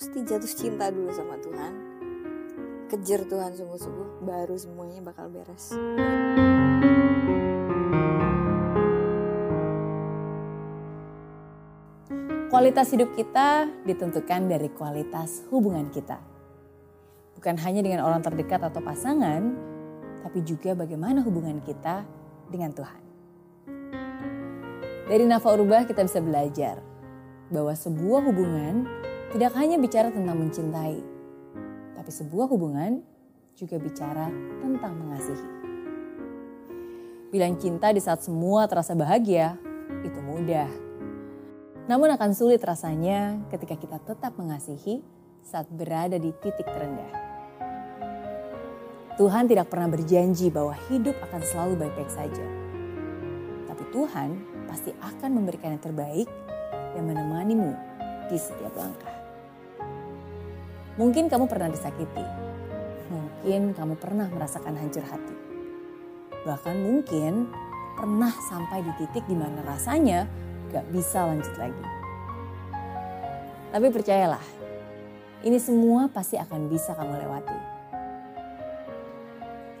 mesti jatuh cinta dulu sama Tuhan kejar Tuhan sungguh-sungguh baru semuanya bakal beres Kualitas hidup kita ditentukan dari kualitas hubungan kita. Bukan hanya dengan orang terdekat atau pasangan, tapi juga bagaimana hubungan kita dengan Tuhan. Dari Nafa Urbah kita bisa belajar bahwa sebuah hubungan tidak hanya bicara tentang mencintai, tapi sebuah hubungan juga bicara tentang mengasihi. Bilang cinta di saat semua terasa bahagia, itu mudah. Namun akan sulit rasanya ketika kita tetap mengasihi saat berada di titik terendah. Tuhan tidak pernah berjanji bahwa hidup akan selalu baik-baik saja. Tapi Tuhan pasti akan memberikan yang terbaik dan menemanimu di setiap langkah. Mungkin kamu pernah disakiti. Mungkin kamu pernah merasakan hancur hati. Bahkan mungkin pernah sampai di titik di mana rasanya gak bisa lanjut lagi. Tapi percayalah, ini semua pasti akan bisa kamu lewati.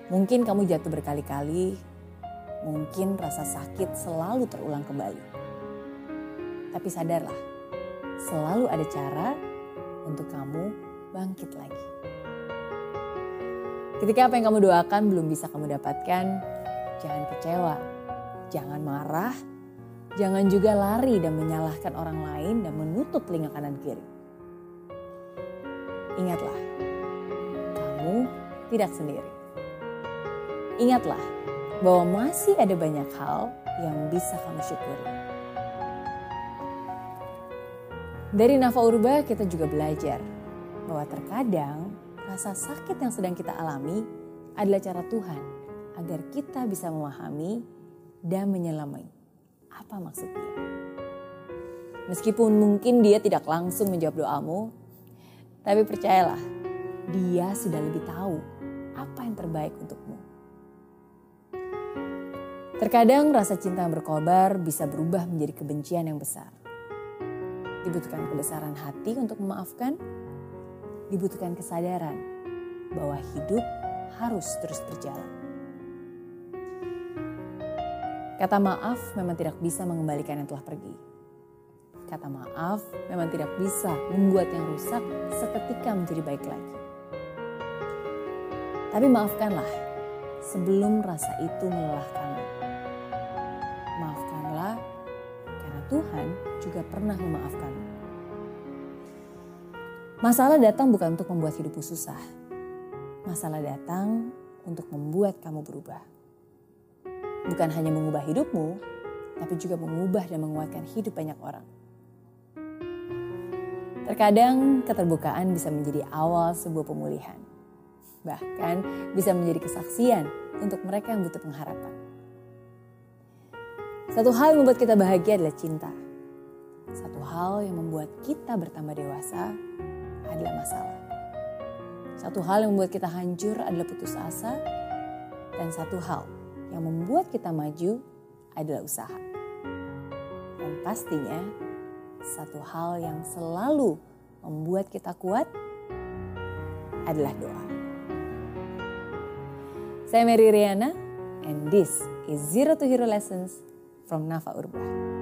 Mungkin kamu jatuh berkali-kali, mungkin rasa sakit selalu terulang kembali. Tapi sadarlah, selalu ada cara untuk kamu bangkit lagi. Ketika apa yang kamu doakan belum bisa kamu dapatkan, jangan kecewa, jangan marah, jangan juga lari dan menyalahkan orang lain dan menutup telinga kanan kiri. Ingatlah, kamu tidak sendiri. Ingatlah bahwa masih ada banyak hal yang bisa kamu syukuri. Dari Nafa Urba kita juga belajar bahwa terkadang rasa sakit yang sedang kita alami adalah cara Tuhan agar kita bisa memahami dan menyelami apa maksud dia. Meskipun mungkin dia tidak langsung menjawab doamu, tapi percayalah, dia sudah lebih tahu apa yang terbaik untukmu. Terkadang rasa cinta yang berkobar bisa berubah menjadi kebencian yang besar. Dibutuhkan kebesaran hati untuk memaafkan dibutuhkan kesadaran bahwa hidup harus terus berjalan. Kata maaf memang tidak bisa mengembalikan yang telah pergi. Kata maaf memang tidak bisa membuat yang rusak seketika menjadi baik lagi. Tapi maafkanlah sebelum rasa itu melelahkanmu. Maafkanlah karena Tuhan juga pernah memaafkanmu. Masalah datang bukan untuk membuat hidupmu susah. Masalah datang untuk membuat kamu berubah. Bukan hanya mengubah hidupmu, tapi juga mengubah dan menguatkan hidup banyak orang. Terkadang keterbukaan bisa menjadi awal sebuah pemulihan. Bahkan bisa menjadi kesaksian untuk mereka yang butuh pengharapan. Satu hal yang membuat kita bahagia adalah cinta. Satu hal yang membuat kita bertambah dewasa adalah masalah. Satu hal yang membuat kita hancur adalah putus asa, dan satu hal yang membuat kita maju adalah usaha. Dan pastinya, satu hal yang selalu membuat kita kuat adalah doa. Saya Mary Riana, and this is Zero to Hero Lessons from Nafa Urbah.